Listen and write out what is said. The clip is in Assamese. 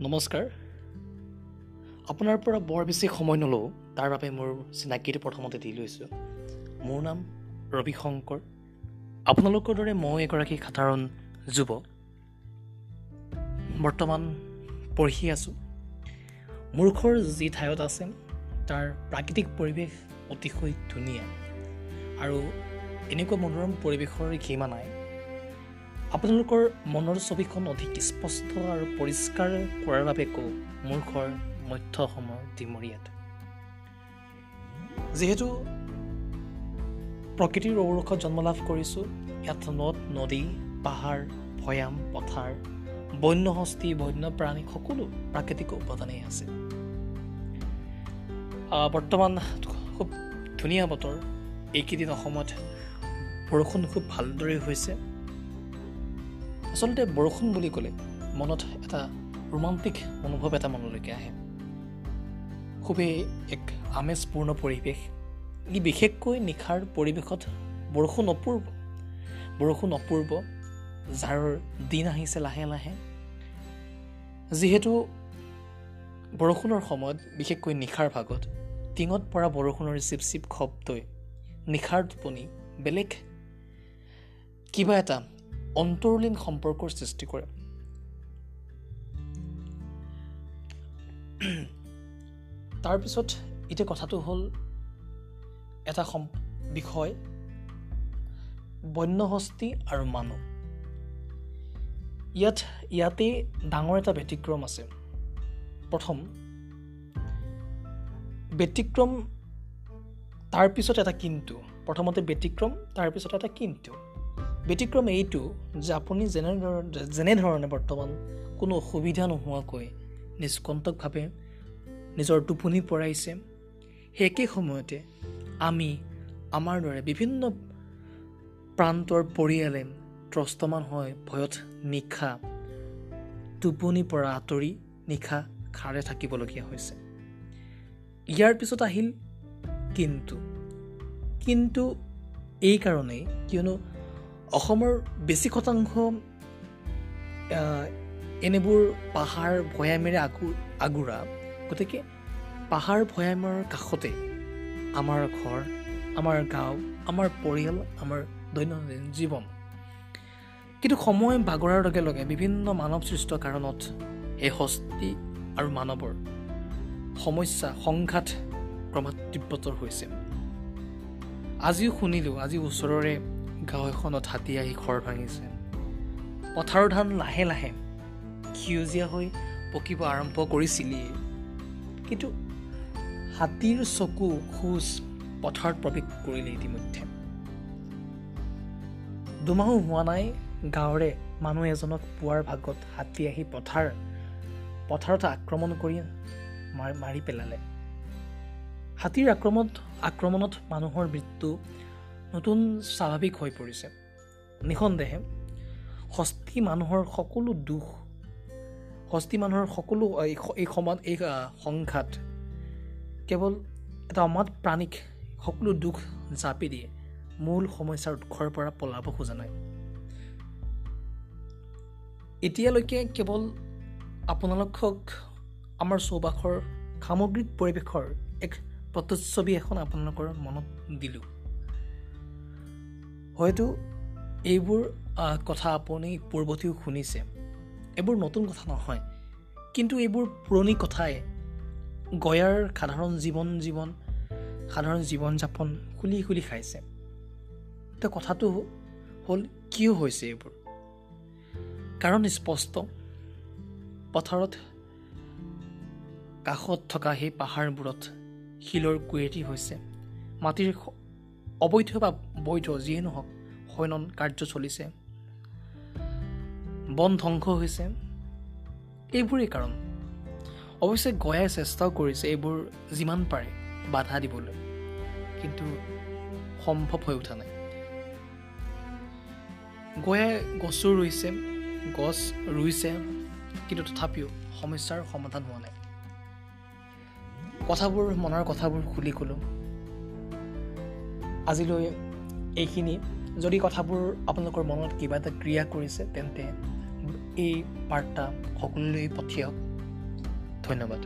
নমস্কাৰ। আপোনাৰ পৰা বৰ বেছি সময় নলওঁ তাৰ বাবে মোৰ চিনাকিটো প্ৰথমতে দি লৈছোঁ মোৰ নাম ৰবি শংকৰ আপোনালোকৰ দৰে মই এগৰাকী সাধাৰণ যুৱ বৰ্তমান পঢ়ি আছোঁ। মোৰ ঘৰ যি ঠাইত আছে তাৰ প্ৰাকৃতিক পৰিৱেশ অতিশয় ধুনীয়া। আৰু এনেকুৱা মনোৰম পৰিৱেশৰ সীমা নাই। আপোনালোকৰ মনৰ ছবিখন অধিক স্পষ্ট আৰু পৰিষ্কাৰ কৰাৰ বাবে কওঁ মোৰ ঘৰ মধ্য অসমৰ ডিমৰীয়াত। যিহেতু প্ৰকৃতিৰ ঔৰসত জন্ম লাভ কৰিছোঁ ইয়াত নদ নদী পাহাৰ ভৈয়াম পথাৰ বন্য হস্তি বন্যপ্ৰাণী সকলো প্ৰাকৃতিক উপাদানেই আছে। বৰ্তমান খুব ধুনীয়া বতৰ। এইকেইদিন অসমত বৰষুণ খুব ভালদৰে হৈছে। আচলতে বৰষুণ বুলি ক'লে মনত এটা ৰোমান্টিক অনুভৱ এটা মনলৈকে আহে। খুবেই এক আমেজপূৰ্ণ পৰিৱেশ। ই বিশেষকৈ নিশাৰ পৰিৱেশত বৰষুণ অপূৰ্ব। বৰষুণ অপূৰ্ব যাৰ দিন আহিছে লাহে লাহে। যিহেতু বৰষুণৰ সময়ত বিশেষকৈ নিশাৰ ভাগত টিঙত পৰা বৰষুণৰ চিপ চিপ শব্দই নিশাৰ টোপনি বেলেগ কিবা এটা অন্তৰলীন সম্পৰ্কৰ সৃষ্টি কৰে। তাৰপিছত এতিয়া কথাটো হ'ল এটা সম বিষয় বন্যহস্তি আৰু মানুহ ইয়াত ইয়াতেই ডাঙৰ এটা ব্যতিক্ৰম আছে। প্ৰথম ব্যতিক্ৰম তাৰপিছত এটা কিন্তু। প্ৰথমতে ব্যতিক্ৰম তাৰপিছত এটা কিন্তু। ব্যতিক্ৰম এইটো যে আপুনি যেনেধৰণে যেনেধৰণে বৰ্তমান কোনো অসুবিধা নোহোৱাকৈ নিষ্কণ্টকভাৱে নিজৰ টোপনি পৰাইছে সেই একে সময়তে আমি আমাৰ দৰে বিভিন্ন প্ৰান্তৰ পৰিয়ালে ত্ৰস্তমান হৈ ভয়ত নিশা টোপনি পৰা আঁতৰি নিশা খাৰে থাকিবলগীয়া হৈছে। ইয়াৰ পিছত আহিল কিন্তু। কিন্তু এইকাৰণেই কিয়নো অসমৰ বেছি শতাংশ এনেবোৰ পাহাৰ ভৈয়ামেৰে আগু আগুৰা। গতিকে পাহাৰ ভৈয়ামৰ কাষতে আমাৰ ঘৰ আমাৰ গাঁও আমাৰ পৰিয়াল আমাৰ দৈনন্দিন জীৱন। কিন্তু সময় বাগৰাৰ লগে লগে বিভিন্ন মানৱ সৃষ্ট কাৰণত এই হস্তি আৰু মানৱৰ সমস্যা সংঘাত ক্ৰমাৎ তীব্ৰতৰ হৈছে। আজিও শুনিলোঁ আজি ওচৰৰে গাঁও এখনত হাতী আহি ঘৰ ভাঙিছে। পথাৰৰ ধান লাহে লাহে সেউজীয়া হৈ পকিব আৰম্ভ কৰিছিলেই কিন্তু হাতীৰ চকু খোজ পথাৰত প্ৰৱেশ কৰিলে ইতিমধ্যে। দুমাহো হোৱা নাই গাঁৱৰে মানুহ এজনক পুৱাৰ ভাগত হাতী আহি পথাৰ পথাৰত আক্ৰমণ কৰি মাৰি পেলালে। হাতীৰ আক্ৰমণত আক্ৰমণত মানুহৰ মৃত্যু নতুন স্বাভাৱিক হৈ পৰিছে। নিঃসন্দেহে হস্তি মানুহৰ সকলো দুখ হস্তি মানুহৰ সকলো এই সমাজ এই সংঘাত কেৱল এটা অমাত প্ৰাণীক সকলো দুখ জাপি দিয়ে মূল সমস্যাৰ উৎসৰ পৰা পলাব খোজা নাই। এতিয়ালৈকে কেৱল আপোনালোকক আমাৰ চৌপাশৰ সামগ্ৰিক পৰিৱেশৰ এক প্ৰতিচ্ছবি এখন আপোনালোকৰ মনত দিলোঁ। হয়তো এইবোৰ কথা আপুনি পূৰ্বতেও শুনিছে। এইবোৰ নতুন কথা নহয়। কিন্তু এইবোৰ পুৰণি কথাই। গয়াৰ সাধাৰণ জীৱন জীৱন সাধাৰণ জীৱন যাপন খুলি খুলি খাইছে। এতিয়া কথাটো হ'ল কিয় হৈছে এইবোৰ? কাৰণ স্পষ্ট। পথাৰত কাষত থকা সেই পাহাৰবোৰত শিলৰ কুৱেৰি হৈছে। মাটিৰ অবৈধ বা বৈধ যিয়ে নহওক শয়নন কাৰ্য চলিছে। বন ধ্বংস হৈছে। এইবোৰেই কাৰণ। অৱশ্যে গয়াই চেষ্টাও কৰিছে এইবোৰ যিমান পাৰে বাধা দিবলৈ। কিন্তু সম্ভৱ হৈ উঠা নাই। গয়াই গছো ৰুইছে গছ ৰুইছে কিন্তু তথাপিও সমস্যাৰ সমাধান হোৱা নাই। কথাবোৰ মনৰ কথাবোৰ খুলি ক'লোঁ। আজিলৈ এইখিনি। যদি কথাবোৰ আপোনালোকৰ মনত কিবা এটা ক্ৰিয়া কৰিছে তেন্তে এই বাৰ্তা সকলোলৈ পঠিয়াওক। ধন্যবাদ।